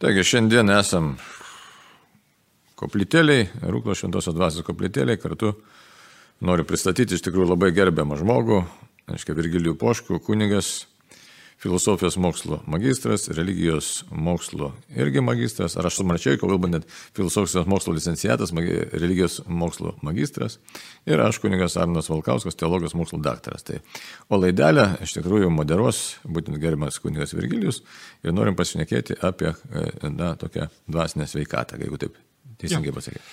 Taigi šiandien esam koplytėliai, Rūklo Šventosios dvasios koplytėliai, kartu noriu pristatyti iš tikrųjų labai gerbiamą žmogų, aiškiai Virgilijų Poškų, kunigas, filosofijos mokslo magistras, religijos mokslo irgi magistras, ar aš sumarčiai, kalbu net filosofijos mokslo licenciatas, religijos mokslo magistras ir aš kunigas Arnas Valkauskas, teologijos mokslo daktaras. Tai, o laidelę iš tikrųjų moderuos būtent gerimas kunigas Virgilijus ir norim pasinekėti apie na, tokią dvasinę sveikatą, jeigu taip teisingai pasakyti.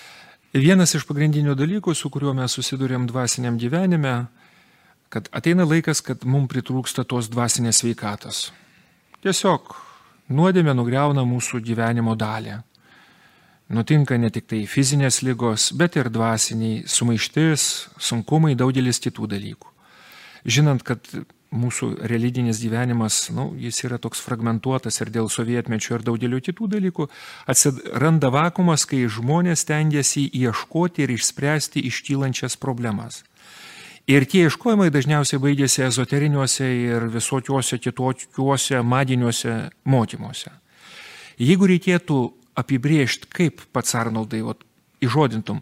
Vienas iš pagrindinių dalykų, su kuriuo mes susidurėm dvasiniam gyvenime, kad ateina laikas, kad mums pritrūksta tos dvasinės sveikatos. Tiesiog nuodėmė nugriauna mūsų gyvenimo dalį. Nutinka ne tik tai fizinės lygos, bet ir dvasiniai sumaištis, sunkumai, daugelis kitų dalykų. Žinant, kad mūsų religinis gyvenimas, nu, jis yra toks fragmentuotas ir dėl sovietmečio ir daugelio kitų dalykų, atsiranda vakumas, kai žmonės tengiasi ieškoti ir išspręsti iškylančias problemas. Ir tie ieškojimai dažniausiai baigėsi ezoteriniuose ir visokiuose kitokiuose madiniuose mokymuose. Jeigu reikėtų apibriežti, kaip pats Arnoldai vat, įžodintum,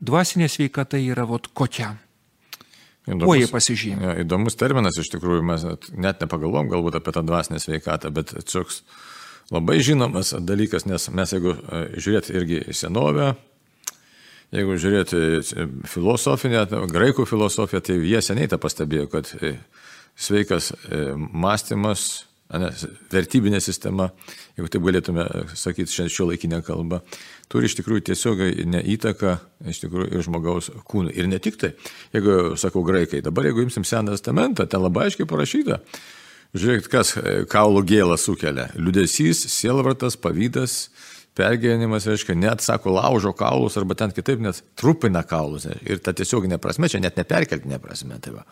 dvasinė sveikata yra vat, kokia. Įdomus, Kuo jie pasižymė? Ja, įdomus terminas iš tikrųjų, mes net nepagalvom galbūt apie tą dvasinę sveikatą, bet toks labai žinomas dalykas, nes mes jeigu e, žiūrėt irgi į senovę, Jeigu žiūrėti filosofinę, graikų filosofiją, tai jie seniai tą pastebėjo, kad e, sveikas e, mąstymas, ne, vertybinė sistema, jeigu taip galėtume sakyti šio laikinę kalbą, turi iš tikrųjų tiesiogai neįtaką iš tikrųjų ir žmogaus kūnui. Ir ne tik tai, jeigu, sakau, graikai, dabar jeigu imsim Seną testamentą, ten labai aiškiai parašyta, žiūrėkit, kas e, kaulų gėlą sukelia. Liudesys, sielvartas, pavydas, pergyvenimas, reiškia, net, sako, laužo kaulus arba ten kitaip net trupina kaulus. Ir ta tiesioginė prasme, čia net neperkeltinė prasme. Tai, va.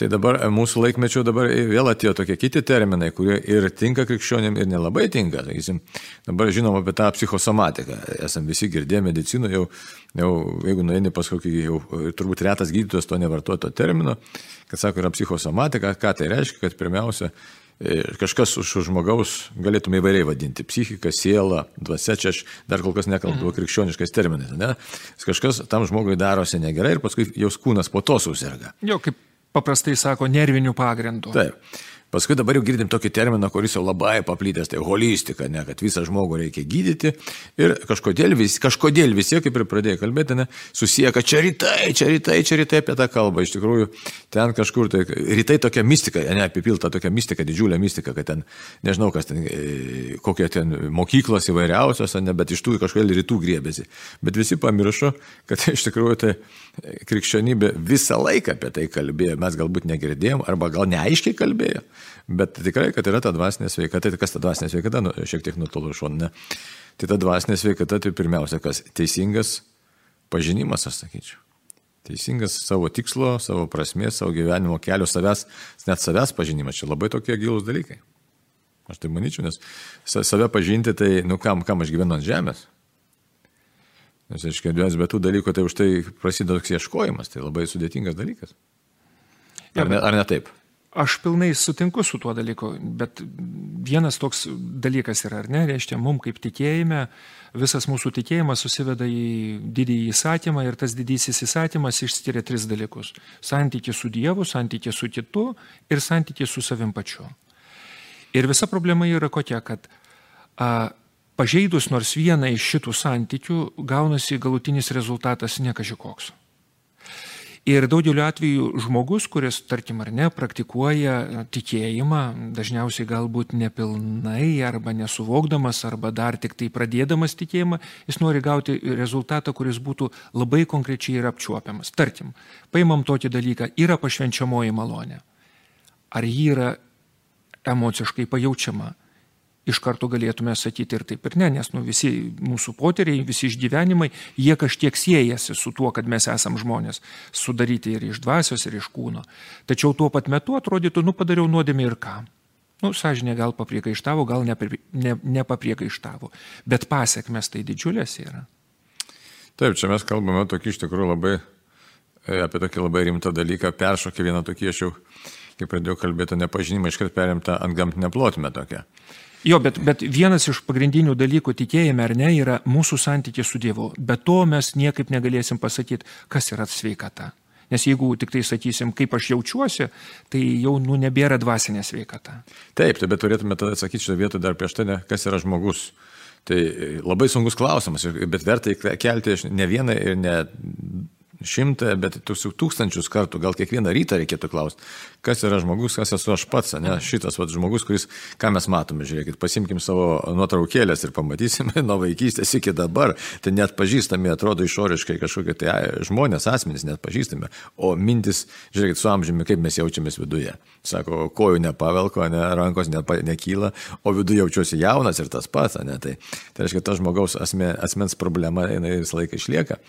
tai dabar e, mūsų laikmečio dabar vėl atėjo tokie kiti terminai, kurie ir tinka krikščionėm ir nelabai tinka. Sakysim, dabar žinom apie tą psichosomatiką. Esam visi girdėję medicinoje, jau, jau jeigu nueini pas kokį, jau turbūt retas gydytojas to nevartoja to termino, kad sako, yra psichosomatika, ką tai reiškia, kad pirmiausia, kažkas už žmogaus galėtume įvairiai vadinti - psichika, siela, dvasia, čia aš dar kol kas nekalbu mhm. krikščioniškais terminais. Ne? Kažkas tam žmogui darosi negerai ir paskui jos kūnas po to susirga. Jo, kaip paprastai sako, nervinių pagrindų. Taip. Paskui dabar jau girdim tokį terminą, kuris jau labai paplytęs, tai holistika, ne, kad visą žmogų reikia gydyti. Ir kažkodėl, vis, kažkodėl visi, kaip ir pradėjai kalbėti, ne, susiję, kad čia rytai, čia rytai, čia rytai apie tą kalbą. Iš tikrųjų, ten kažkur, tai rytai tokia mistika, ne, apipilta tokia mistika, didžiulė mistika, kad ten, nežinau, kas ten, e, kokie ten mokyklos įvairiausios, ne, bet iš tų kažkodėl rytų griebėsi. Bet visi pamiršo, kad iš tikrųjų tai krikščionybė visą laiką apie tai kalbėjo, mes galbūt negirdėjom arba gal neaiškiai kalbėjo. Bet tikrai, kad yra ta dvasinė sveikata, tai kas ta dvasinė sveikata, nu, šiek tiek nutolu šoninė. Tai ta dvasinė sveikata, tai pirmiausia, kas teisingas pažinimas, aš sakyčiau. Teisingas savo tikslo, savo prasmės, savo gyvenimo kelio, savęs, net savęs pažinimas, čia labai tokie gilūs dalykai. Aš tai manyčiau, nes save pažinti, tai, nu kam, kam aš gyvenu ant žemės. Nes, aiškiai, vienas be tų dalykų, tai už tai prasideda toks ieškojimas, tai labai sudėtingas dalykas. Ar ne, ar ne taip? Aš pilnai sutinku su tuo dalyku, bet vienas toks dalykas yra, ar ne, reiškia, mums kaip tikėjime, visas mūsų tikėjimas susiveda į didįjį įsatymą ir tas didysis įsatymas išskiria tris dalykus - santykių su Dievu, santykių su kitu ir santykių su savim pačiu. Ir visa problema yra kokia, kad a, pažeidus nors vieną iš šitų santykių gaunasi galutinis rezultatas nekažikoks. Ir daugeliu atveju žmogus, kuris, tarkim ar ne, praktikuoja tikėjimą, dažniausiai galbūt nepilnai arba nesuvokdamas, arba dar tik tai pradėdamas tikėjimą, jis nori gauti rezultatą, kuris būtų labai konkrečiai ir apčiuopiamas. Tarkim, paimam tokį dalyką, yra pašvenčiamoji malonė. Ar ji yra emociškai pajaučiama? Iš karto galėtume sakyti ir taip ir ne, nes nu, visi mūsų poteriai, visi išgyvenimai, jie kažkiek siejasi su tuo, kad mes esam žmonės, sudaryti ir iš dvasios, ir iš kūno. Tačiau tuo pat metu atrodytų, nu padariau nuodėmį ir ką. Nu, sąžinė gal papriekaištavo, gal nepapriekaištavo, ne, ne bet pasiekmes tai didžiulės yra. Taip, čia mes kalbame tokį iš tikrųjų labai, e, apie tokį labai rimtą dalyką, peršokį vieną tokį, aš jau, kai pradėjau kalbėti, nepažinimą iškart perimtą ant gamtinę plotmę tokią. Jo, bet, bet vienas iš pagrindinių dalykų tikėjime ar ne yra mūsų santykis su Dievu. Be to mes niekaip negalėsim pasakyti, kas yra sveikata. Nes jeigu tik tai sakysim, kaip aš jaučiuosi, tai jau nu, nebėra dvasinė sveikata. Taip, tai bet turėtume tada atsakyti šitą vietą dar prieš tai, ne, kas yra žmogus. Tai labai sunkus klausimas, bet verta kelti ne vieną ir ne šimtą, bet tūkstančius kartų, gal kiekvieną rytą reikėtų klausti, kas yra žmogus, kas esu aš pats, ne šitas vat, žmogus, kuris, ką mes matome, žiūrėkit, pasimkim savo nuotraukėlės ir pamatysime nuo vaikystės iki dabar, tai net pažįstami atrodo išoriškai kažkokie tai žmonės, asmenys net pažįstami, o mintis, žiūrėkit, su amžiumi, kaip mes jaučiamės viduje. Sako, kojų nepavelko, ne, rankos nepa, nekyla, o viduje jaučiuosi jaunas ir tas pats, ne, tai, tai reiškia, ta žmogaus asme, asmens problema, jinai visą laiką išlieka.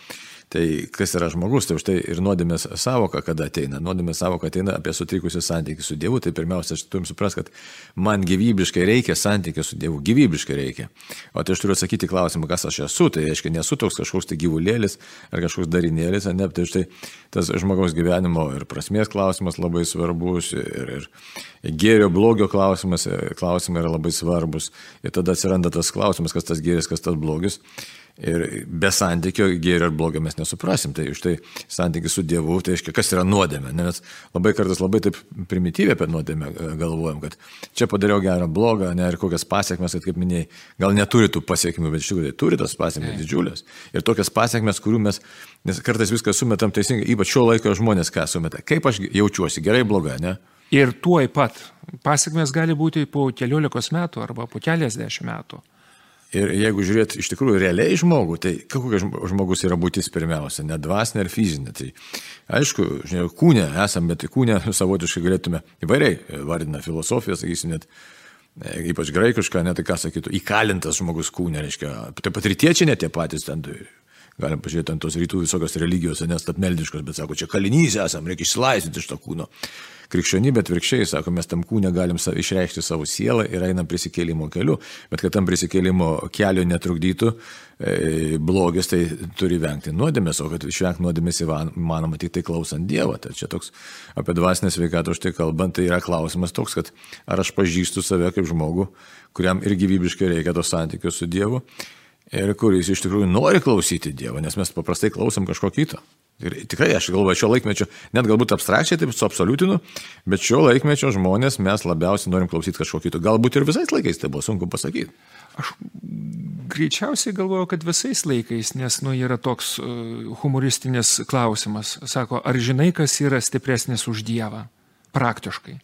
Tai kas yra žmogus, tai už tai ir nuodėmės savoka, kada ateina. Nuodėmės savoka ateina apie sutrikusių santykių su Dievu, tai pirmiausia, aš turim suprasti, kad man gyvybiškai reikia santykių su Dievu, gyvybiškai reikia. O tai aš turiu atsakyti klausimą, kas aš esu, tai reiškia, nesu toks kažkoks tai gyvulėlis ar kažkoks darinėlis, ne, tai štai tas žmogaus gyvenimo ir prasmės klausimas labai svarbus ir, ir gėrio blogio klausimas, klausimai yra labai svarbus. Ir tada atsiranda tas klausimas, kas tas gėris, kas tas blogis. Ir be santykio gėrio ir blogio mes nesuprasim. Tai už tai santykis su Dievu, tai reiškia, kas yra nuodėmė. Nes labai kartais labai taip primityviai apie nuodėmę e, galvojam, kad čia padariau gerą, blogą, ne, ir kokias pasiekmes, kad kaip minėjai, gal neturi tų pasiekmių, bet iš tikrųjų tai turi tas pasiekmes didžiulės. Ir tokias pasiekmes, kurių mes, nes kartais viską sumetam teisingai, ypač šio laiko žmonės ką sumeta. Kaip aš jaučiuosi, gerai, blogai, ne? Ir tuoj pat pasiekmes gali būti po keliolikos metų arba po keliasdešimt metų. Ir jeigu žiūrėt iš tikrųjų realiai žmogų, tai kokia žmogus yra būtis pirmiausia, ne dvasinė ar fizinė. Tai aišku, žinai, kūnė esame, bet kūnė savotiškai galėtume įvairiai vardina filosofiją, sakysim, net e, ypač graikišką, net tai ką sakytų, įkalintas žmogus kūnė, reiškia, taip pat rytiečiai net tie patys ten galim pažiūrėti ant tos rytų visokios religijos, nes tapmeldiškos, bet sako, čia kalinys esam, reikia išsilaisvinti iš to kūno. Krikščionybė atvirkščiai, sako, mes tam kūne galim išreikšti savo sielą ir einam prisikėlimo keliu, bet kad tam prisikėlimo kelio netrukdytų e, blogis, tai turi vengti nuodėmės, o kad išvengti nuodėmės įmanoma tik tai klausant Dievo. Tai čia toks apie dvasinę sveikatą už tai kalbant, tai yra klausimas toks, kad ar aš pažįstu save kaip žmogų, kuriam ir gyvybiškai reikia to santykių su Dievu ir kuris iš tikrųjų nori klausyti Dievo, nes mes paprastai klausom kažko kito. Ir tikrai aš galvoju, šio laikmečio, net galbūt abstrakčiai taip suabsoliutinu, bet šio laikmečio žmonės mes labiausiai norim klausyti kažko kito. Galbūt ir visais laikais tai buvo sunku pasakyti. Aš greičiausiai galvoju, kad visais laikais, nes nu, yra toks e, humoristinis klausimas. Sako, ar žinai, kas yra stipresnis už Dievą? Praktiškai.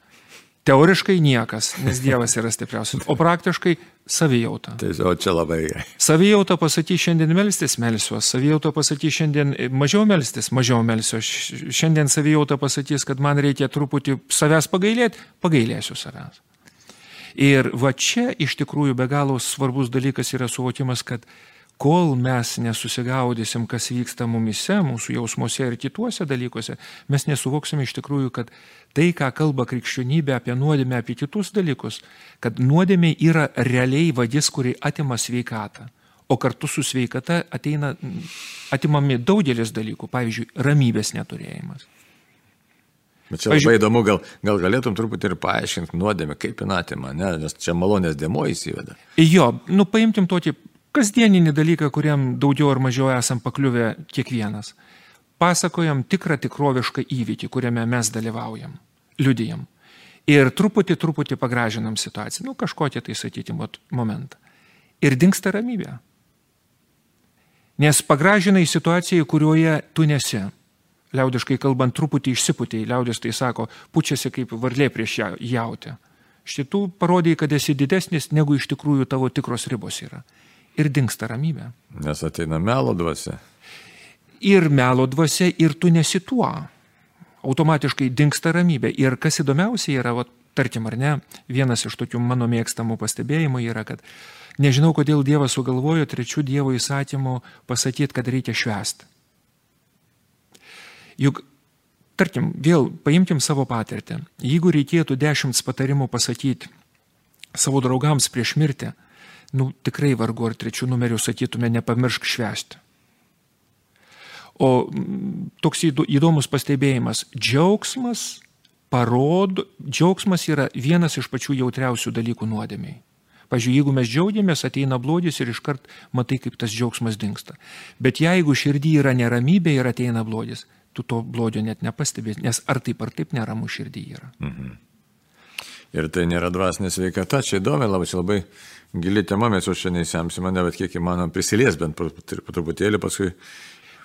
Teoriškai niekas, nes Dievas yra stipriausias, o praktiškai savijauta. Tai o čia labai gerai. Savijauta pasakys šiandien melstis, melsiuos, savijauta pasakys šiandien mažiau melstis, mažiau melsiuos, šiandien savijauta pasakys, kad man reikia truputį savęs pagailėti, pagailėsiu savęs. Ir va čia iš tikrųjų be galo svarbus dalykas yra suvokimas, kad kol mes nesusigaudysim, kas vyksta mumise, mūsų jausmuose ir kituose dalykuose, mes nesuvoksim iš tikrųjų, kad tai, ką kalba krikščionybė apie nuodėmę, apie kitus dalykus, kad nuodėmė yra realiai vadis, kuri atima sveikatą. O kartu su sveikata ateina, atimami daugelis dalykų, pavyzdžiui, ramybės neturėjimas. Bet čia labai įdomu, gal, gal galėtum truputį ir paaiškinti nuodėmę, kaip jin atima, ne? nes čia malonės dėmo įsiveda. Jo, nu paimtim tokį kasdieninį dalyką, kuriam daugiau ar mažiau esam pakliuvę kiekvienas. Pasakojam tikrą tikrovišką įvykį, kuriame mes dalyvaujam, liudijam. Ir truputį, truputį pagražinam situaciją, nu kažkokią tai, sakykime, momentą. Ir dinksta ramybė. Nes pagražinai situaciją, kurioje tu nesi. Liaudiškai kalbant, truputį išsiputėjai, liaudis tai sako, pučiasi kaip varlė prieš jautę. Šitų parodėjai, kad esi didesnis, negu iš tikrųjų tavo tikros ribos yra ir dinksta ramybė. Nes ateina melo dvasia. Ir melo dvasia, ir tu nesi tuo. Automatiškai dinksta ramybė. Ir kas įdomiausia yra, va, tarkim ar ne, vienas iš tokių mano mėgstamų pastebėjimų yra, kad nežinau, kodėl Dievas sugalvojo trečių Dievo įsakymų pasakyti, kad reikia švęsti. Juk, tarkim, vėl paimkim savo patirtį. Jeigu reikėtų dešimt patarimų pasakyti savo draugams prieš mirtį, nu, tikrai vargu ar trečių numerių sakytume, nepamiršk švęsti. O toks įdomus pastebėjimas - džiaugsmas parodo, džiaugsmas yra vienas iš pačių jautriausių dalykų nuodėmiai. Pavyzdžiui, jeigu mes džiaugiamės, ateina blogis ir iškart matai, kaip tas džiaugsmas dinksta. Bet jeigu širdį yra neramybė ir ateina blogis, tu to blogio net nepastebės, nes ar taip ar taip neramu širdį yra. Mhm. Ir tai nėra dvasinė sveikata, čia įdomi, labai, čia labai gili tema, mes jau šiandien įsiamsime, bet kiek įmanom prisilies bent truputėlį, paskui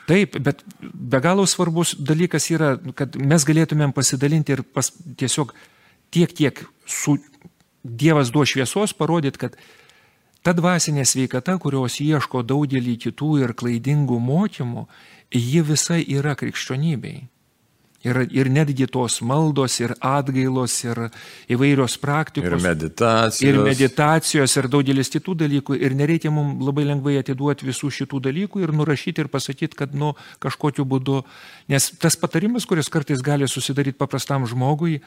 Taip, bet be galo svarbus dalykas yra, kad mes galėtumėm pasidalinti ir pas, tiesiog tiek, tiek su Dievas duo šviesos parodyti, kad ta dvasinė sveikata, kurios ieško daugelį kitų ir klaidingų mokymų, ji visa yra krikščionybei. Ir, ir netgi tos maldos, ir atgailos, ir įvairios praktikos. Ir meditacijos. Ir meditacijos, ir daugelis kitų dalykų. Ir nereikia mums labai lengvai atiduoti visų šitų dalykų ir nurašyti ir pasakyti, kad nu kažkokiu būdu. Nes tas patarimas, kuris kartais gali susidaryti paprastam žmogui,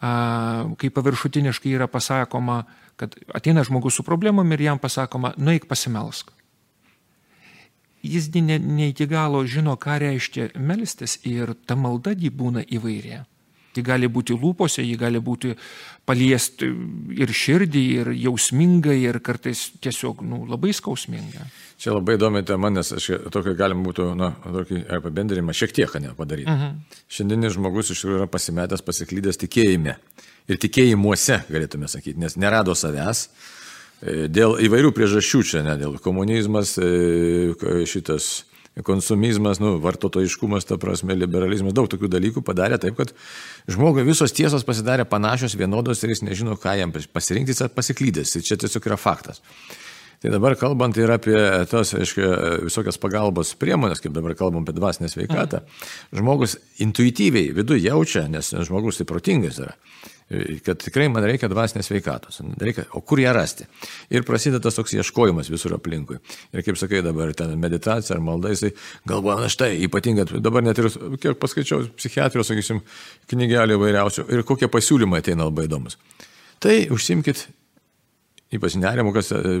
kai paviršutiniškai yra pasakoma, kad ateina žmogus su problemom ir jam pasakoma, nueik pasimelsk jis ne, ne iki galo žino, ką reiškia melstis ir ta malda jį būna įvairi. Ji gali būti lūpose, ji gali būti paliesti ir širdį, ir jausminga, ir kartais tiesiog nu, labai skausminga. Čia labai įdomi tema, nes aš tokį galim būtų, na, tokį apibendrinimą šiek tiek ne padaryti. Uh mhm. -huh. Šiandienis žmogus iš tikrųjų yra pasimetęs, pasiklydęs tikėjime. Ir tikėjimuose, galėtume sakyti, nes nerado savęs, E, dėl įvairių priežasčių čia, ne dėl komunizmas, e, šitas konsumizmas, nu, vartotojiškumas, ta prasme, liberalizmas, daug tokių dalykų padarė taip, kad žmogui visos tiesos pasidarė panašios, vienodos ir jis nežino, ką jam pasirinkti, jis pasiklydęs. Ir čia tiesiog yra faktas. Tai dabar kalbant ir apie tos, aiškiai, visokias pagalbos priemonės, kaip dabar kalbam apie dvasinę sveikatą, žmogus intuityviai viduje jaučia, nes žmogus tai protingas yra kad tikrai man reikia dvasinės veikatos, reikia, o kur ją rasti. Ir prasideda tas toks ieškojimas visur aplinkui. Ir kaip sakai dabar, ten meditacija ar malda, jisai galvoja, na štai, ypatingai, dabar net ir, kiek paskaičiau, psichiatrijos, sakysim, knygelį vairiausių ir kokie pasiūlymai ateina labai įdomus. Tai užsimkit ypač nerimo, kas e,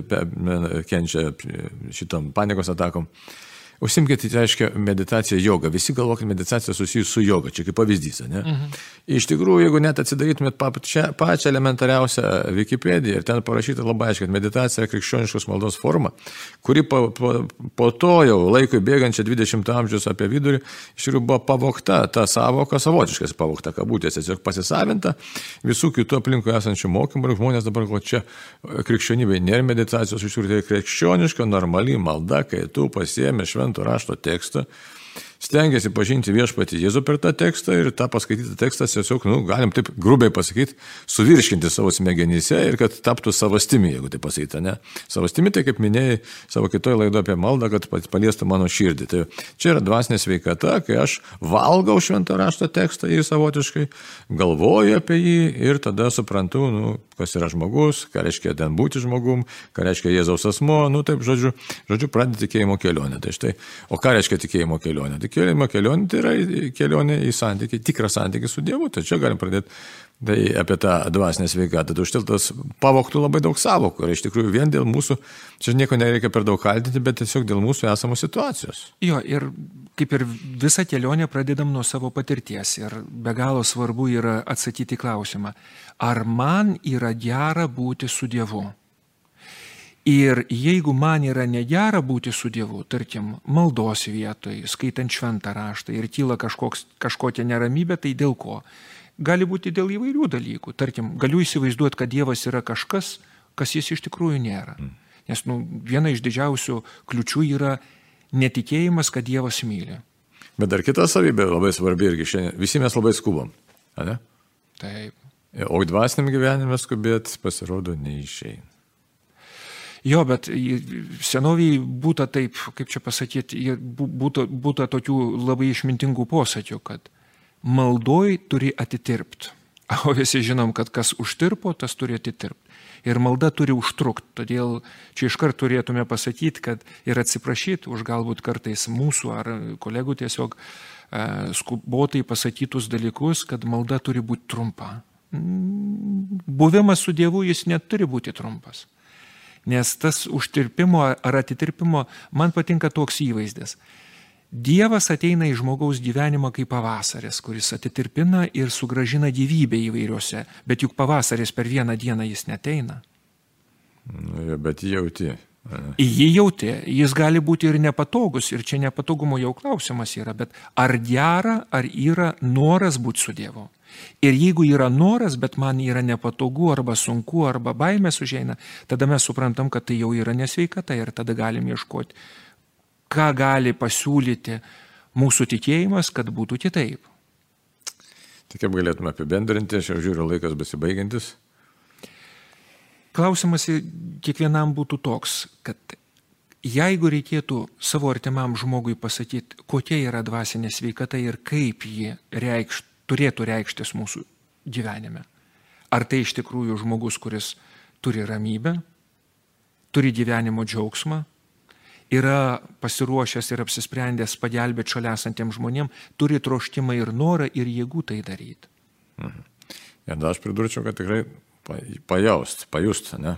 kenčia šitom panikos atakom. Užsimkite, tai reiškia meditacija joga. Visi galvo, kad meditacija susijusi su joga, čia kaip pavyzdys, ne? Mhm. Iš tikrųjų, jeigu net atsidarytumėt pačią, pačią elementariausią Wikipediją ir ten parašyta labai aiškiai, kad meditacija yra krikščioniškos maldos forma, kuri po, po, po to jau laikui bėgančią 20 amžiaus apie vidurį, iš tikrųjų buvo pavokta, ta savoka savotiškas pavokta, kabutės, tiesiog pasisavinta visų kitų aplinkų esančių mokymų ir žmonės dabar, ko čia krikščionybė nėra meditacijos, iš tikrųjų tai krikščioniška, normali malda, kai tu pasiemi šventą švento rašto tekstą, stengiasi pažinti viešpatį Jėzų per tą tekstą ir tą paskaitytą tekstą tiesiog, nu, galim taip grubiai pasakyti, suvirškinti savo smegenyse ir kad taptų savastimi, jeigu tai pasakyta, ne? Savastimi tai, kaip minėjai savo kitoje laidoje apie maldą, kad paliestų mano širdį. Tai čia yra dvasinė sveikata, kai aš valgau šventą rašto tekstą ir savotiškai galvoju apie jį ir tada suprantu, nu, kas yra žmogus, ką reiškia ten būti žmogum, ką reiškia Jėzaus asmo, nu taip, žodžiu, žodžiu pradėti tikėjimo kelionę. Tai štai, o ką reiškia tikėjimo kelionė? Tikėjimo kelionė tai yra kelionė į santykį, tikrą santykį su Dievu, tai čia galim pradėti Tai apie tą dvasinę sveikatą. Tai užtiltas pavoktų labai daug savokų ir iš tikrųjų vien dėl mūsų, čia nieko nereikia per daug kaltinti, bet tiesiog dėl mūsų esamos situacijos. Jo, ir kaip ir visą kelionę pradedam nuo savo patirties ir be galo svarbu yra atsakyti klausimą, ar man yra gera būti su Dievu. Ir jeigu man yra negera būti su Dievu, tarkim, maldos vietoj, skaitant šventą raštą ir kyla kažkoks, kažkokia neramybė, tai dėl ko? gali būti dėl įvairių dalykų. Tarkim, galiu įsivaizduoti, kad Dievas yra kažkas, kas jis iš tikrųjų nėra. Mm. Nes nu, viena iš didžiausių kliučių yra netikėjimas, kad Dievas myli. Bet dar kita savybė labai svarbi irgi šiandien. Visi mes labai skubam. Ne? Taip. O dvasiniam gyvenime skubėti pasirodo neišeina. Jo, bet senoviai būtų taip, kaip čia pasakyti, būtų, būtų tokių labai išmintingų posakių, kad maldoj turi atitirpti. O visi žinom, kad kas užtirpo, tas turi atitirpti. Ir malda turi užtrukti. Todėl čia iškart turėtume pasakyti, kad ir atsiprašyti už galbūt kartais mūsų ar kolegų tiesiog e, skubotai pasakytus dalykus, kad malda turi būti trumpa. Mm, buvimas su Dievu jis neturi būti trumpas. Nes tas užtirpimo ar atitirpimo man patinka toks įvaizdis. Dievas ateina į žmogaus gyvenimą kaip pavasaris, kuris atitirpina ir sugražina gyvybę įvairiuose, bet juk pavasaris per vieną dieną jis neteina. Nu, bet jauti. Jį jauti, jis gali būti ir nepatogus, ir čia nepatogumo jau klausimas yra, bet ar gera, ar yra noras būti su Dievu. Ir jeigu yra noras, bet man yra nepatogu, arba sunku, arba baimės užeina, tada mes suprantam, kad tai jau yra nesveikata ir tada galim ieškoti, ką gali pasiūlyti mūsų tikėjimas, kad būtų kitaip. Tai kaip galėtume apibendrinti, aš jau žiūriu laikas besibaigiantis. Klausimas kiekvienam būtų toks, kad jeigu reikėtų savo artimam žmogui pasakyti, kokia yra dvasinė sveikata ir kaip ji reikš, turėtų reikštis mūsų gyvenime. Ar tai iš tikrųjų žmogus, kuris turi ramybę, turi gyvenimo džiaugsmą, yra pasiruošęs ir apsisprendęs pagelbėti šalia esantiems žmonėms, turi troškimą ir norą ir jėgų tai daryti. Mhm. Ir dar aš pridurčiau, kad tikrai pajaust, pajust, ne?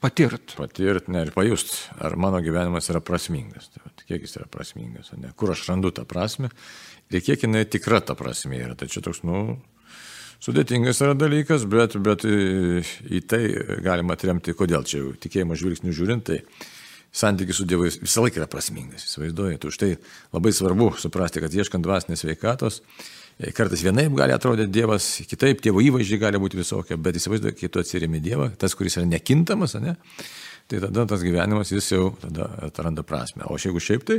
Patirt. Patirt, ne, ir pajust, ar mano gyvenimas yra prasmingas. Tai, kiek jis yra prasmingas, ne? Kur aš randu tą prasme ir kiek jinai tikra ta prasme yra. Tai čia toks, nu, sudėtingas yra dalykas, bet, bet į, tai galima atremti, kodėl čia tikėjimo žvilgsnių žiūrint, tai santykis su Dievu visą laiką yra prasmingas, įsivaizduojate. Už tai labai svarbu suprasti, kad ieškant dvasinės veikatos, Kartais vienaip gali atrodyti Dievas, kitaip tėvo įvaizdžiai gali būti visokie, bet įsivaizduoju, kai tu atsirimi Dievą, tas, kuris yra nekintamas, ne, tai tada tas gyvenimas jis jau tada atranda prasme. O jeigu šiaip tai,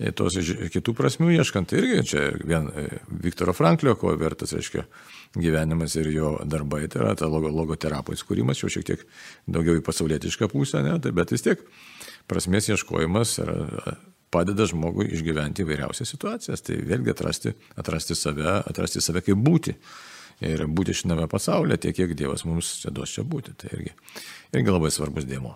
e, tos kitų prasmių ieškant, tai irgi čia vien e, Viktoro Franklio, ko vertas, reiškia, gyvenimas ir jo darbai, tai yra ta logo, logoterapijos kūrimas, jau šiek tiek daugiau į pasaulietišką pusę, ne, tai bet vis tiek prasmės ieškojimas yra padeda žmogui išgyventi įvairiausias situacijas. Tai vėlgi atrasti, atrasti, save, atrasti save kaip būti. Ir būti šitame pasaulyje tiek, kiek Dievas mums čia duos čia būti. Tai irgi, irgi labai svarbus dėmo.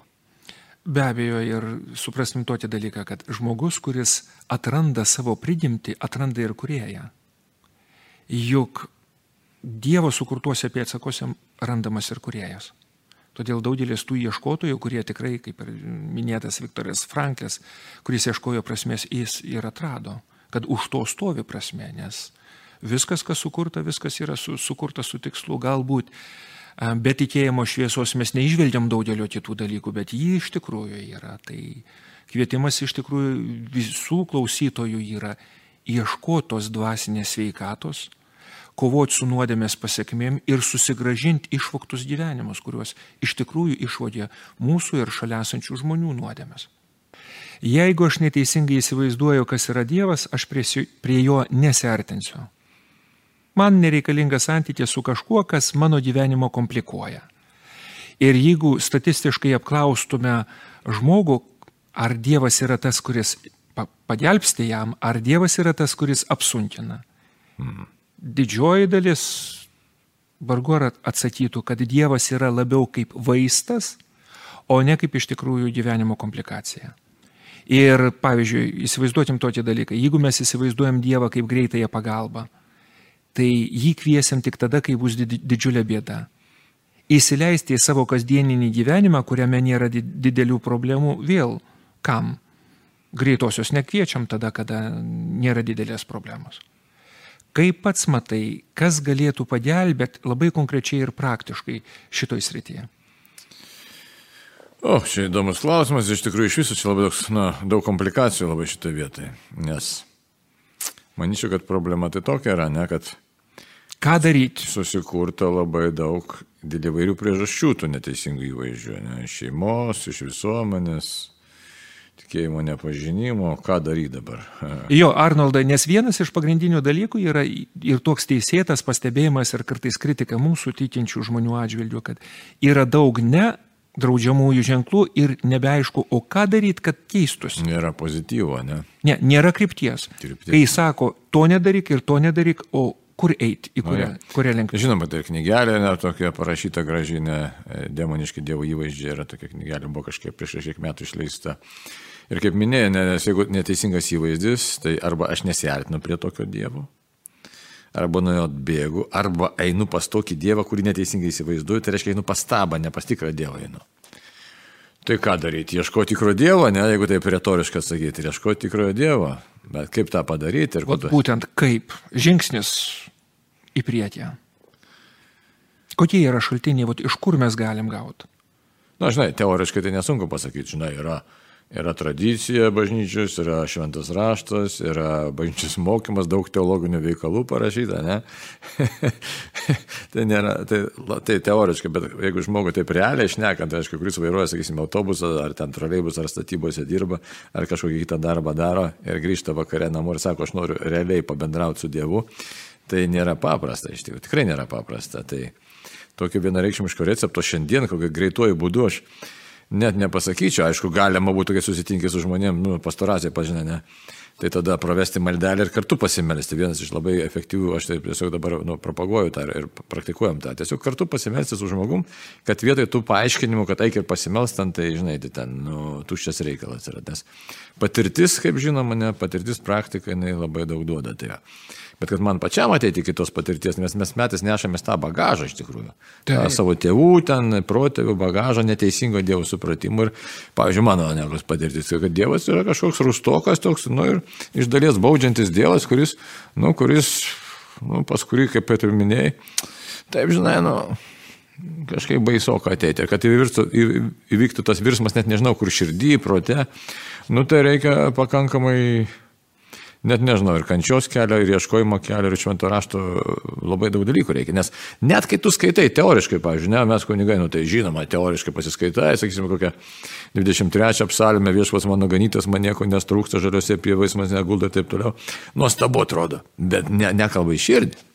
Be abejo, ir suprastum tokį dalyką, kad žmogus, kuris atranda savo prigimtį, atranda ir kurėją. Juk Dievo sukurtuose pėtsakose randamas ir kurėjas. Todėl daugelis tų ieškotojų, kurie tikrai, kaip ir minėtas Viktoras Franklis, kuris ieškojo prasmės, jis ir atrado, kad už to stovi prasme, nes viskas, kas sukurta, viskas yra su, sukurta su tikslu. Galbūt be tikėjimo šviesos mes neižvelgiam daugelio kitų dalykų, bet jį iš tikrųjų yra. Tai kvietimas iš tikrųjų visų klausytojų yra ieškotos dvasinės sveikatos kovoti su nuodėmės pasiekmėm ir susigražinti išvoktus gyvenimus, kuriuos iš tikrųjų išvodė mūsų ir šalia esančių žmonių nuodėmės. Jeigu aš neteisingai įsivaizduoju, kas yra Dievas, aš prie, prie jo nesertinsiu. Man nereikalingas santykis su kažkuo, kas mano gyvenimo komplikuoja. Ir jeigu statistiškai apklaustume žmogų, ar Dievas yra tas, kuris pagelbsti jam, ar Dievas yra tas, kuris apsunkina. Hmm didžioji dalis vargu ar atsakytų, kad Dievas yra labiau kaip vaistas, o ne kaip iš tikrųjų gyvenimo komplikacija. Ir pavyzdžiui, įsivaizduotim tokį dalyką, jeigu mes įsivaizduojam Dievą kaip greitąją pagalbą, tai jį kviesim tik tada, kai bus didžiulė bėda. Įsileisti į savo kasdieninį gyvenimą, kuriame nėra didelių problemų, vėl kam? Greitosios nekviečiam tada, kada nėra didelės problemos. Kaip pats matai, kas galėtų pagelbėti labai konkrečiai ir praktiškai šitoj srityje? O, čia įdomus klausimas, iš tikrųjų iš viso čia labai daug, na, daug komplikacijų labai šitoje vietoje, nes manyčiau, kad problema tai tokia yra, ne, kad Ką daryti? Susikurta labai daug dėl įvairių priežasčių tų neteisingų įvaizdžių, ne, iš šeimos, iš visuomenės, tikėjimo nepažinimo, ką daryti dabar. Jo, Arnoldai, nes vienas iš pagrindinių dalykų yra ir toks teisėtas pastebėjimas ir kartais kritika mūsų tikinčių žmonių atžvilgiu, kad yra daug ne draudžiamųjų ženklų ir nebeaišku, o ką daryti, kad keistųsi. Nėra pozityvo, ne? Ne, nėra krypties. krypties. Kai sako, to nedaryk ir to nedaryk, o kur eiti, į kurią, no, kurią linkmę. Žinoma, tai knygelė, ne, tokia parašyta gražinė, demoniški dievo įvaizdžiai, yra tokia knygelė, buvo kažkiek prieš kažkiek metų išleista. Ir kaip minėjau, nes jeigu neteisingas įvaizdis, tai arba aš nesiartinu prie tokio Dievo, arba nuo jo atbėgu, arba einu pas tokį Dievą, kurį neteisingai įsivaizduoju, tai reiškia einu pas tabą, ne pas tikrą Dievą einu. Tai ką daryti? Ieškoti tikro Dievo, ne, jeigu taip retoriškai sakyti, ieškoti tikrojo Dievo. Bet kaip tą padaryti? Ir Vat būtent kaip žingsnis į priekį. Kokie yra šaltiniai, vat, iš kur mes galim gauti? Na, žinai, teoriškai tai nesunku pasakyti, žinai, yra Yra tradicija bažnyčios, yra šventas raštas, yra bažnyčios mokymas, daug teologinių veikalų parašyta, ne? tai nėra, tai, tai teoriškai, bet jeigu žmogui taip realiai šnekant, tai aišku, kuris vairuoja, sakysim, autobusą, ar ten troleibus, ar statybose dirba, ar kažkokį kitą darbą daro ir grįžta vakare namo ir sako, aš noriu realiai pabendrauti su Dievu, tai nėra paprasta, iš tikrųjų, tikrai nėra paprasta. Tai tokio vienareikšmiško recepto šiandien, kokio greituoju būdu aš net nepasakyčiau, aišku, galima būtų, kai susitinkė su žmonėm, nu, pastoracija pažinė, ne. Tai tada pravesti maldelę ir kartu pasimelsti. Vienas iš labai efektyvių, aš taip tiesiog dabar nu, propaguoju tą ir praktikuojam tą. Tiesiog kartu pasimelsti su žmogum, kad vietoj tų paaiškinimų, kad eik ir pasimelstant, tai žinai, tai ten nu, tuščias reikalas yra. Nes patirtis, kaip žinoma, ne, patirtis praktika, jinai labai daug duoda. Tai. Bet kad man pačiam ateiti iki tos patirties, nes mes metais nešamės tą bagažą iš tikrųjų. Ta, savo tėvų, ten, protėvių bagažą, neteisingo Dievo supratimų. Ir, pavyzdžiui, mano negos patirtis, kad Dievas yra kažkoks rustokas toks, nu ir iš dalies baudžiantis Dievas, kuris, nu, kuris, nu, pas kurį, kaip ir minėjai, taip, žinai, nu, kažkaip baisoka ateiti. Ir kad įvirtų, įvyktų tas virsmas, net nežinau, kur širdį, prote, nu tai reikia pakankamai net nežinau, ir kančios kelio, ir ieškojimo kelio, ir švento rašto labai daug dalykų reikia. Nes net kai tu skaitai teoriškai, pavyzdžiui, ne, mes kunigai, nu tai žinoma, teoriškai pasiskaitai, sakysime, kokią 23 psalmę viešpas mano ganytas, man nieko nestrūksta, žaliuose pievais man negulda ir taip toliau. Nuostabu atrodo, bet ne, nekalba į širdį.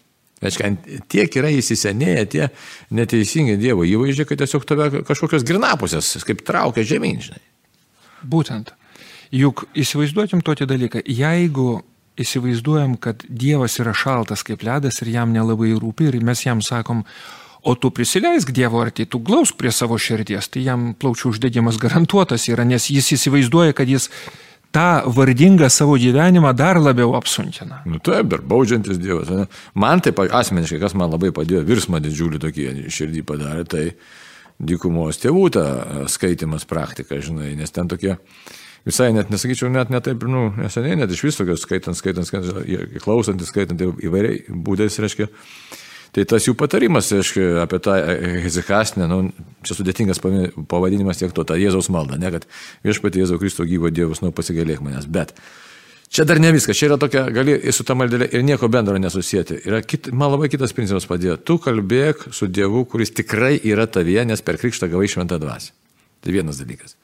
Reiškia, tiek yra įsisenėję tie neteisingi Dievo įvaizdžiai, kad tiesiog tave kažkokios grinapusės, kaip traukia žemyn, žinai. Būtent. Juk įsivaizduotum tokį dalyką, jeigu įsivaizduojam, kad Dievas yra šaltas kaip ledas ir jam nelabai rūpi ir mes jam sakom, o tu prisileisk Dievo arti, tu glausk prie savo širdies, tai jam plaučių uždegimas garantuotas yra, nes jis įsivaizduoja, kad jis tą vardingą savo gyvenimą dar labiau apsunkina. Nu taip, ir baudžiantis Dievas. Ne? Man taip asmeniškai, kas man labai padėjo, virsmą didžiulį tokį širdį padarė, tai dykumos tėvų ta skaitimas praktika, žinai, nes ten tokie visai net nesakyčiau, net netaip, nu, neseniai, net iš viso skaitant, skaitant, skaitant, klausantis, skaitant įvairiai būdais, reiškia. Tai tas jų patarimas, reiškia, apie tą hezikastinę, nu, čia sudėtingas pavadinimas tiek to, tą Jėzaus maldą, ne, kad viešpatį Jėzaus Kristo gyvo Dievus, nu, pasigailėk manęs, bet Čia dar ne viskas, čia yra tokia, gali su tą maldelę ir nieko bendro nesusijęti. Yra kit, man labai kitas principas padėjo. Tu kalbėk su Dievu, kuris tikrai yra tavyje, nes per krikštą gavai šventą dvasę. Tai vienas dalykas.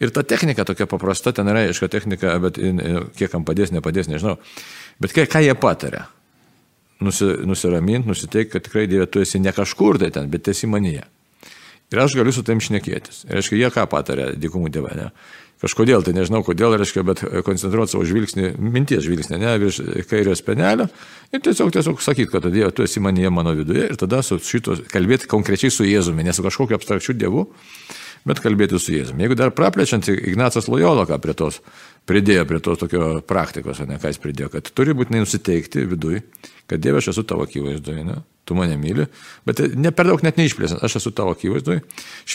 Ir ta technika tokia paprasta, ten yra aiška technika, bet kiek kam padės, nepadės, nežinau. Bet ką, ką jie patarė? Nusi, nusiramint, nusiteik, kad tikrai Dieve tu esi ne kažkur tai ten, bet esi manyje. Ir aš galiu su tam šnekėtis. Ir aiškiai, jie ką patarė dykumų dievą, ne? Kažkodėl, tai nežinau kodėl, reiškia, bet koncentruoti savo žvilgsnį, minties žvilgsnį, ne, virš kairio spenelio ir tiesiog, tiesiog sakyti, kad Dieve, tu esi manyje mano viduje ir tada su šito kalbėti konkrečiai su Jėzumi, ne su kažkokiu abstrakčiu Dievu, bet kalbėti su Jėzumi. Jeigu dar praplečiant, Ignacas Lojola ką prie tos pridėjo, prie tos tokio praktikos, ne ką jis pridėjo, kad turi būtinai nusiteikti viduje, kad Dieve aš esu tavo akivaizdoje, ne? tu mane myli, bet ne per daug net neišplėsant, aš esu tavo akivaizdoje,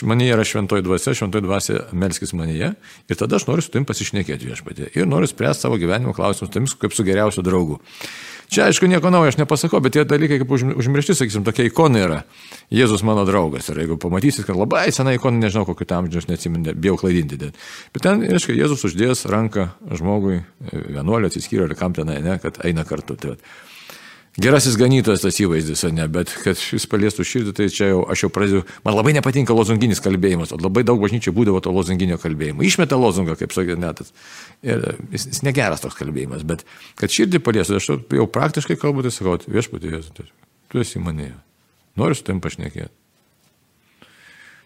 manyje yra šventoji dvasia, šventoji dvasia melskis manyje ir tada aš noriu su tavim pasišnekėti viešpatė ir noriu spręsti savo gyvenimo klausimus tavim kaip su geriausiu draugu. Čia, aišku, nieko naujo aš nepasakau, bet tie dalykai kaip užmiršti, sakysim, tokia ikona yra. Jėzus mano draugas. Ir jeigu pamatysit, kad labai sena ikona, nežinau, kokio tam amžiaus, neatsimenu, bijau klaidinti. Bet ten, aišku, Jėzus uždės ranką žmogui, vienuolio atsiskyrė ir kam tenai, ne, kad eina kartu. Tai, Gerasis ganytojas tas įvaizdis, ne, bet kad jis paliestų širdį, tai čia jau aš jau pradėjau, man labai nepatinka lozunginis kalbėjimas, o labai daug bažnyčiai būdavo to lozunginio kalbėjimo. Išmeta lozungą, kaip sakė netas. Ir jis, jis negeras toks kalbėjimas, bet kad širdį paliestų, aš jau praktiškai kalbu, tai sakau, viešpatie, tu esi manėje, noriu su tam pašnekėti.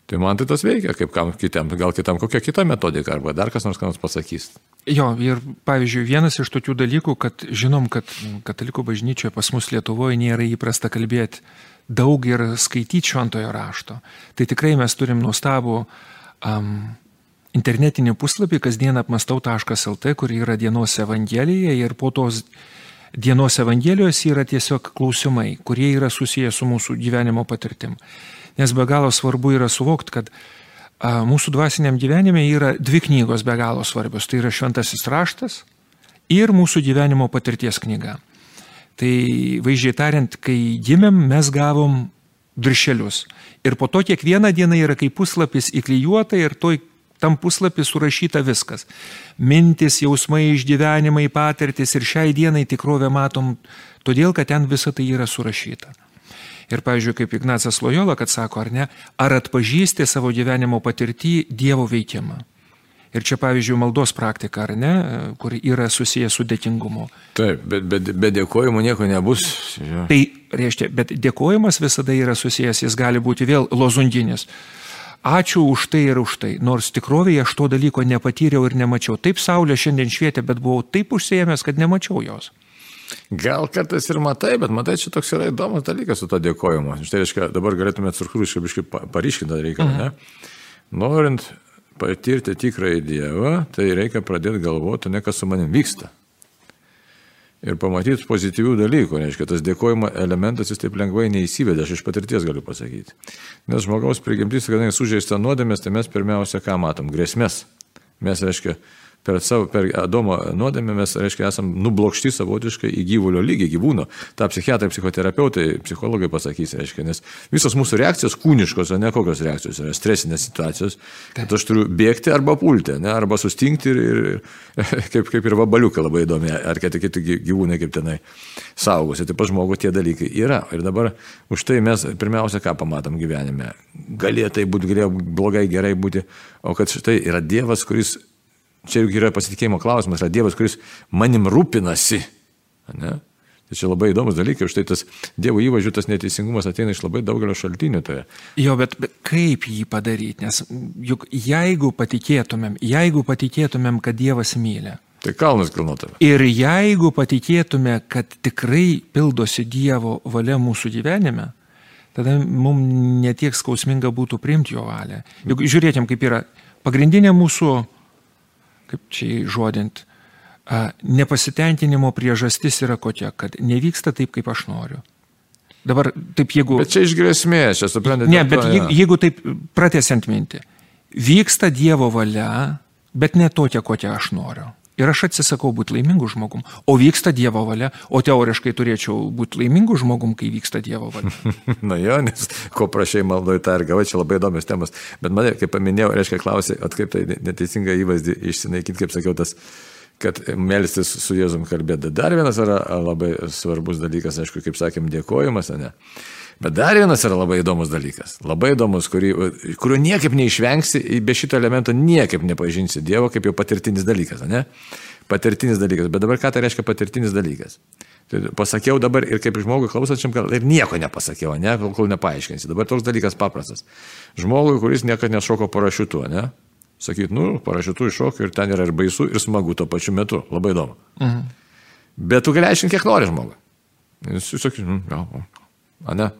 Tai man tai tas veikia, kaip kam kitam, gal kitam kokia kita metodika, arba dar kas nors ką nors pasakys. Jo, ir pavyzdžiui, vienas iš tokių dalykų, kad žinom, kad katalikų bažnyčioje pas mus Lietuvoje nėra įprasta kalbėti daug ir skaityti šventojo rašto. Tai tikrai mes turim nuostabų um, internetinį puslapį kasdien apmastau.lt, kur yra dienos evangelija ir po tos dienos evangelijos yra tiesiog klausimai, kurie yra susiję su mūsų gyvenimo patirtim. Nes be galo svarbu yra suvokti, kad a, mūsų dvasiniam gyvenime yra dvi knygos be galo svarbios. Tai yra šventasis raštas ir mūsų gyvenimo patirties knyga. Tai vaizdžiai tariant, kai gimėm, mes gavom viršelius. Ir po to kiekvieną dieną yra kaip puslapis įklijuota ir toj tam puslapį surašyta viskas. Mintis, jausmai, išgyvenimai, patirtis ir šiai dienai tikrovę matom, todėl kad ten visa tai yra surašyta. Ir, pavyzdžiui, kaip Ignacas Lojola, kad sako, ar ne, ar atpažįsti savo gyvenimo patirtį Dievo veikimą. Ir čia, pavyzdžiui, maldos praktika, ar ne, kur yra susijęs su dėkingumu. Taip, bet be, be dėkojimo nieko nebus. Ja. Tai reiškia, bet dėkojimas visada yra susijęs, jis gali būti vėl lozunginis. Ačiū už tai ir už tai, nors tikrovėje aš to dalyko nepatyriau ir nemačiau. Taip saulė šiandien švietė, bet buvau taip užsiemęs, kad nemačiau jos. Gal kartais ir matai, bet matai, čia toks yra įdomus dalykas su to dėkojimu. Štai reiškia, dabar galėtumėt struktūriškai biškai paryškinti reikalą, mhm. ne? Norint patirti tikrąjį Dievą, tai reikia pradėti galvoti, ne kas su manim vyksta. Ir pamatyti pozityvių dalykų, reiškia, tas dėkojimo elementas jis taip lengvai neįsivedė, aš iš patirties galiu pasakyti. Nes žmogaus prigimtis, kadangi sužeista nuodėmės, tai mes pirmiausia ką matom? Grėsmės. Mes, reiškia, per, savo, per Adomo nuodėmę mes, reiškia, esam nublokšti savotiškai į gyvulio lygį, gyvūno. Ta psichiatrai, psichoterapeutai, psichologai pasakys, reiškia, nes visos mūsų reakcijos kūniškos, o ne kokios reakcijos yra stresinės situacijos, kad aš turiu bėgti arba pulti, ne, arba sustingti ir, ir kaip, kaip ir vabaliukai labai įdomi, ar kiti kiti gyvūnai kaip tenai saugosi. Taip pat žmogus tie dalykai yra. Ir dabar už tai mes pirmiausia, ką pamatom gyvenime. Galėjo tai būti, galėjo blogai, gerai būti, o kad štai yra Dievas, kuris čia juk yra pasitikėjimo klausimas, yra Dievas, kuris manim rūpinasi. Ne? Tai čia labai įdomus dalykai, už tai tas Dievo įvažių, tas neteisingumas ateina iš labai daugelio šaltinių. Tai. Jo, bet, bet kaip jį padaryti? Nes juk jeigu patikėtumėm, jeigu patikėtumėm, kad Dievas myli. Tai kalnas kilnotame. Ir jeigu patikėtume, kad tikrai pildosi Dievo valia mūsų gyvenime, tada mums netiek skausminga būtų priimti jo valią. Juk žiūrėtum, kaip yra pagrindinė mūsų kaip čia žodint, nepasitenkinimo priežastis yra kokia, kad nevyksta taip, kaip aš noriu. Dabar taip, jeigu... Bet čia iš grėsmės, čia suprantate. Ne, bet to, ja. jeigu taip pratesiant mintį, vyksta Dievo valia, bet ne tokia, kokią aš noriu. Ir aš atsisakau būti laimingu žmogum. O vyksta Dievo valia. O teoriškai turėčiau būti laimingu žmogum, kai vyksta Dievo valia. Na jo, nes ko prašai maldoj tą ir gavai, čia labai įdomios temos. Bet mane, kaip paminėjau, reiškia, klausė, kaip tai neteisinga įvaizdį išsinaikinti, kaip sakiau, tas kad melstis su Jėzum kalbėti. Dar vienas yra labai svarbus dalykas, aišku, kaip sakėm, dėkojimas, ne? Bet dar vienas yra labai įdomus dalykas. Labai įdomus, kurį, kurio niekaip neišvengsi, be šito elemento niekaip nepažinsi Dievo kaip jau patirtinis dalykas, ne? Patirtinis dalykas. Bet dabar ką tai reiškia patirtinis dalykas? Tai pasakiau dabar ir kaip žmogui klausančiam, ir nieko nepasakiau, ne, kol nepaaiškinsi. Dabar toks dalykas paprastas. Žmogui, kuris niekada nešoko parašiutu, ne? Sakyt, nu, parašiutu iššokiu ir ten yra ir baisu, ir smagu tuo pačiu metu. Labai įdomu. Mhm. Bet tu gali aiškinti, kiek nori žmogui. Jis sakys, nu, ja, o ne?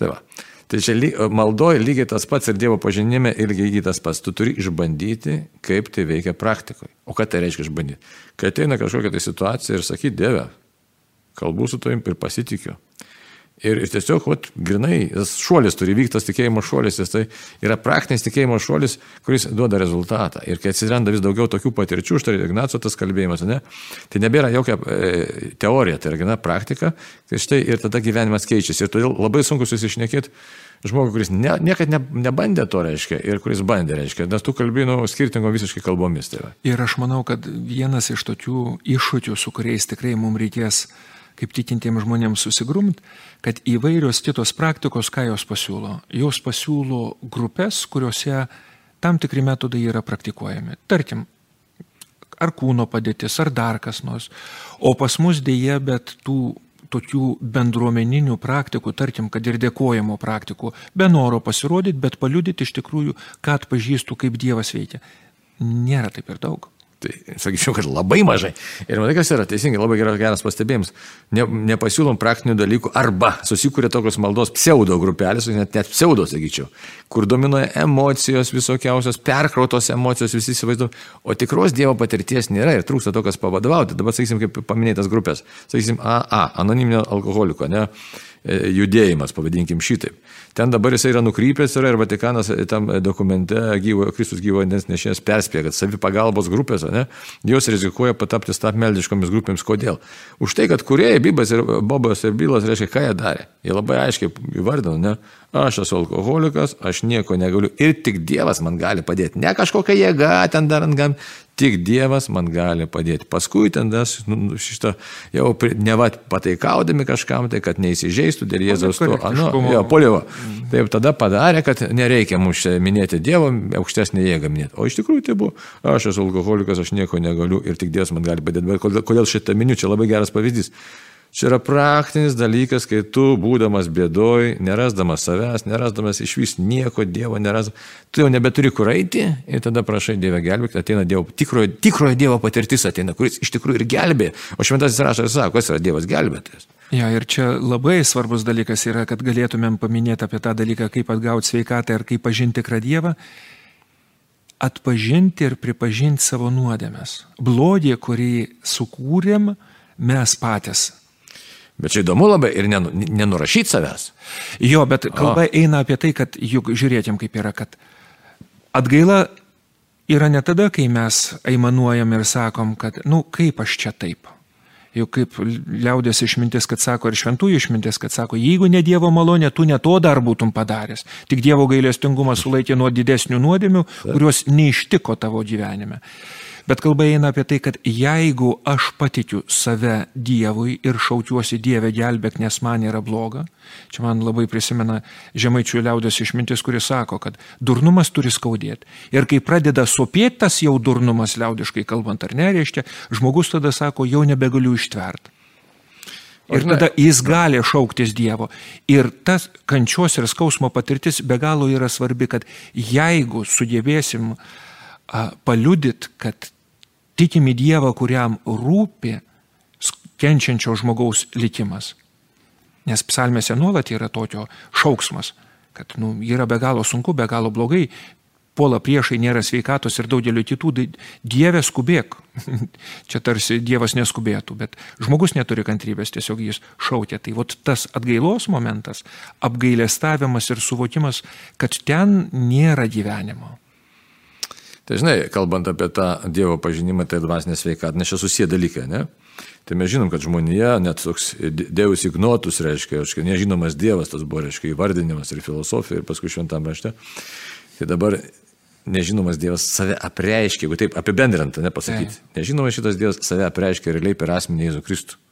Tai va. Tai čia maldoje lygiai tas pats ir Dievo pažinime irgi lygiai tas pats. Tu turi išbandyti, kaip tai veikia praktikoje. O ką tai reiškia išbandyti? Kai ateina kažkokia tai situacija ir sakyti, Dieve, kalbu su tavim ir pasitikiu. Ir, ir tiesiog, vat, grinai, tas šuolis turi vykti, tas tikėjimo šuolis, jis tai yra praktinis tikėjimo šuolis, kuris duoda rezultatą. Ir kai atsiranda vis daugiau tokių patirčių, štai Ignaco tas kalbėjimas, ne, tai nebėra jokia e, teorija, tai yra gana praktika, tai štai ir tada gyvenimas keičiasi. Ir todėl labai sunku susišnekėti žmogui, kuris ne, niekada ne, nebandė to reiškia ir kuris bandė reiškia, nes tu kalbėjai skirtingo visiškai kalbomis. Tai va. ir aš manau, kad vienas iš tokių iššūkių, su kuriais tikrai mums reikės kaip tikintiems žmonėms susigrumt, kad įvairios kitos praktikos, ką jos pasiūlo? Jos pasiūlo grupės, kuriuose tam tikri metodai yra praktikuojami. Tarkim, ar kūno padėtis, ar dar kas nors. O pas mus dėje, bet tų tokių bendruomeninių praktikų, tarkim, kad ir dėkojimo praktikų, be noro pasirodyti, bet paliudyti iš tikrųjų, kad pažįstu, kaip Dievas veikia. Nėra taip ir daug. Tai sakyčiau, kad labai mažai. Ir matai, kas yra teisingai, labai geras, geras pastebėjimas. Ne, nepasiūlom praktinių dalykų arba susikūrė tokios maldos pseudo grupelės, net, net pseudo, sakyčiau, kur dominuoja emocijos visokiausios, perkrautos emocijos, visi įsivaizduoja, o tikros Dievo patirties nėra ir trūksta tokios pavadovauti. Dabar, sakysim, kaip paminėtas grupės, sakysim, AA, anoniminio alkoholiko, ne? e, judėjimas, pavadinkim šitaip. Ten dabar jisai yra nukrypęs yra ir Vatikanas tam dokumente gyvo, Kristus gyvo vandens nešėjas perspėja, kad savipagalbos grupės, ne, jos rizikuoja patapti stapmeldiškomis grupėms. Kodėl? Už tai, kad kuriejai Bibas ir Bobas ir Bylas reiškia, ką jie darė. Jie labai aiškiai įvardino, ne, aš esu alkoholikas, aš nieko negaliu ir tik Dievas man gali padėti. Ne kažkokia jėga ten dar ant gam, Tik Dievas man gali padėti. Paskui ten das, nu, nu šitą jau ne va pataikaudami kažkam, tai kad neįsižeistų dėl Jėzaus to. Anu, jo, polio. Taip tada padarė, kad nereikia mums minėti Dievo, aukštesnė jėga minėti. O iš tikrųjų tai buvo, aš esu alkoholikas, aš nieko negaliu ir tik Dievas man gali padėti. Bet kodėl, kodėl šitą miniu, čia labai geras pavyzdys. Čia yra praktinis dalykas, kai tu, būdamas bėdoj, nerasdamas savęs, nerasdamas iš vis nieko, Dievo nerasdamas, tu jau nebeturi kur eiti ir tada prašai Dievę gelbėti, ateina Dievo, tikrojo, tikrojo Dievo patirtis ateina, kuris iš tikrųjų ir gelbė. O šventasis rašas sako, kas yra Dievas gelbėtojas. Ja, ir čia labai svarbus dalykas yra, kad galėtumėm paminėti apie tą dalyką, kaip atgauti sveikatą ir kaip pažinti tikrą Dievą atpažinti ir pripažinti savo nuodėmės. Blogį, kurį sukūrėm mes patys Bet čia įdomu labai ir nenurašyti savęs. Jo, bet kalba o. eina apie tai, kad juk žiūrėtum kaip yra, kad atgaila yra ne tada, kai mes aimanuojam ir sakom, kad, nu, kaip aš čia taip. Juk kaip liaudės išmintis, kad sako, ir šventųjų išmintis, kad sako, jeigu ne Dievo malonė, tu ne to dar būtum padaręs. Tik Dievo gailestingumas sulaikė nuo didesnių nuodėmių, kurios neištiko tavo gyvenime. Bet kalba eina apie tai, kad jeigu aš patikiu save Dievui ir šaukiuosi Dievę gelbėk, nes man yra bloga, čia man labai prisimena žemaičių liaudės išmintis, kuris sako, kad durnumas turi skaudėti. Ir kai pradeda sopėti tas jau durnumas liaudiškai kalbant ar nereiškia, žmogus tada sako, jau nebegaliu ištverti. Ir tada jis gali šauktis Dievo. Ir tas kančios ir skausmo patirtis be galo yra svarbi, kad jeigu sugebėsim paliudit, kad tikim į Dievą, kuriam rūpi kenčiančio žmogaus likimas. Nes psalmėse nuolat yra tokio šauksmas, kad nu, yra be galo sunku, be galo blogai, puola priešai, nėra sveikatos ir daugelio kitų, Dieve skubėk. Čia tarsi Dievas neskubėtų, bet žmogus neturi kantrybės, tiesiog jis šaukia. Tai vat tas atgailos momentas, apgailestavimas ir suvokimas, kad ten nėra gyvenimo. Tai žinai, kalbant apie tą Dievo pažinimą, tai dvasinė sveikata, nes čia susiję dalykai, ne? Tai mes žinom, kad žmonija, net toks Dievus ignotus reiškia, reiškia, nežinomas Dievas, tas buvo, reiškia, įvardinimas ir filosofija, ir paskui šventam rašte. Tai dabar nežinomas Dievas save apreiškia, jeigu taip apibendrinta, nepasakyti. Nežinomas šitas Dievas save apreiškia realiai per asmenį Jėzų Kristų.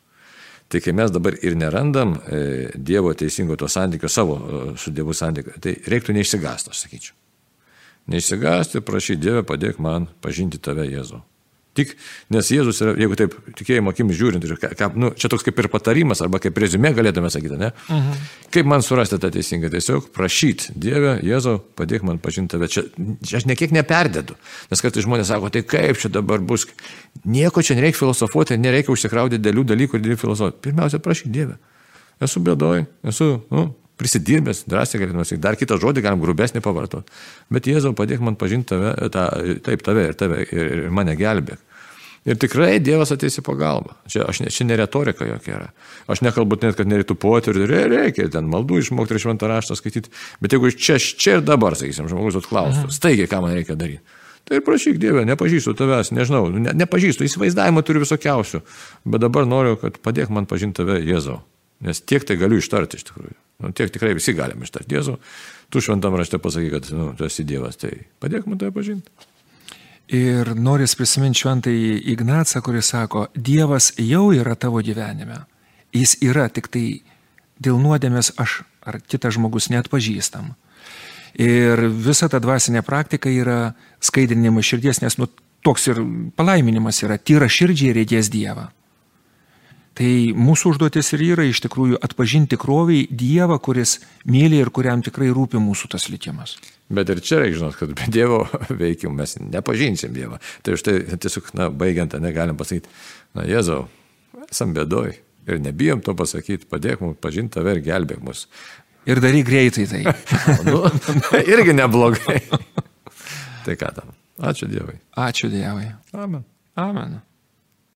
Tai kai mes dabar ir nerandam e, Dievo teisingo to santykio savo e, su Dievu santykio, tai reiktų neišsigąsti, aš sakyčiau. Neišsigąsti, prašy Dievę, padėk man pažinti tave, Jėzau. Tik, nes Jėzus yra, jeigu taip tikėjimo akimis žiūrint, ka, nu, čia toks kaip ir patarimas, arba kaip rezumė galėtume sakyti, ne? Uh mhm. -huh. Kaip man surasti tą teisingą, tiesiog prašyti Dievę, Jėzau, padėk man pažinti tave. Čia, čia aš nekiek neperdedu, nes kartais žmonės sako, tai kaip čia dabar bus, nieko čia nereikia filosofuoti, nereikia užsikraudyti dėlių dalykų ir dėlių filosofuoti. Pirmiausia, prašyti Dievę. Esu bėdoj, esu, nu, prisidirbęs, drąsiai galėtume sakyti, dar kitą žodį galim grubesnį pavartoti. Bet Jėzau padėk man pažinti tave, ta, taip tave ir tave ir, ir mane gelbėk. Ir tikrai Dievas ateis į pagalbą. Čia, aš, čia ne retorika jokia yra. Aš nekalbu net, kad nereiktų poterių, reikia ten maldų išmokti ir šventą raštą skaityti. Bet jeigu čia, čia ir dabar, sakysim, žmogus atklaustų, staigiai, ką man reikia daryti. Tai ir prašyk Dievę, nepažįstu tavęs, nežinau, ne, nepažįstu, įsivaizdavimą turiu visokiausių, bet dabar noriu, kad padėk man pažinti tave, Jėzau. Nes tiek tai galiu ištarti iš tikrųjų. Nu, tiek tikrai visi galime ištarti. Jėzau, tu šventam rašte pasakai, kad nu, tu esi Dievas, tai padėk man tai pažinti. Ir noris prisiminti šventąjį Ignacą, kuris sako, Dievas jau yra tavo gyvenime. Jis yra, tik tai dėl nuodėmės aš ar kitas žmogus net pažįstam. Ir visa ta dvasinė praktika yra skaidrinimas širdies, nes nu, toks ir palaiminimas yra, tyra širdžiai reikės Dievą. Tai mūsų užduotis ir yra iš tikrųjų atpažinti tikroviai Dievą, kuris myli ir kuriam tikrai rūpi mūsų tas likimas. Bet ir čia reikia žinot, kad be Dievo veikimų mes nepažinsim Dievą. Tai už tai tiesiog, na, baigiant, negalim pasakyti, na, Jėzau, esam bėdoj ir nebijom to pasakyti, padėk mums pažinti tave ir gelbėk mus. Ir daryk greitai tai. nu, irgi neblogai. tai ką tam? Ačiū Dievui. Ačiū Dievui. Amen. Amen.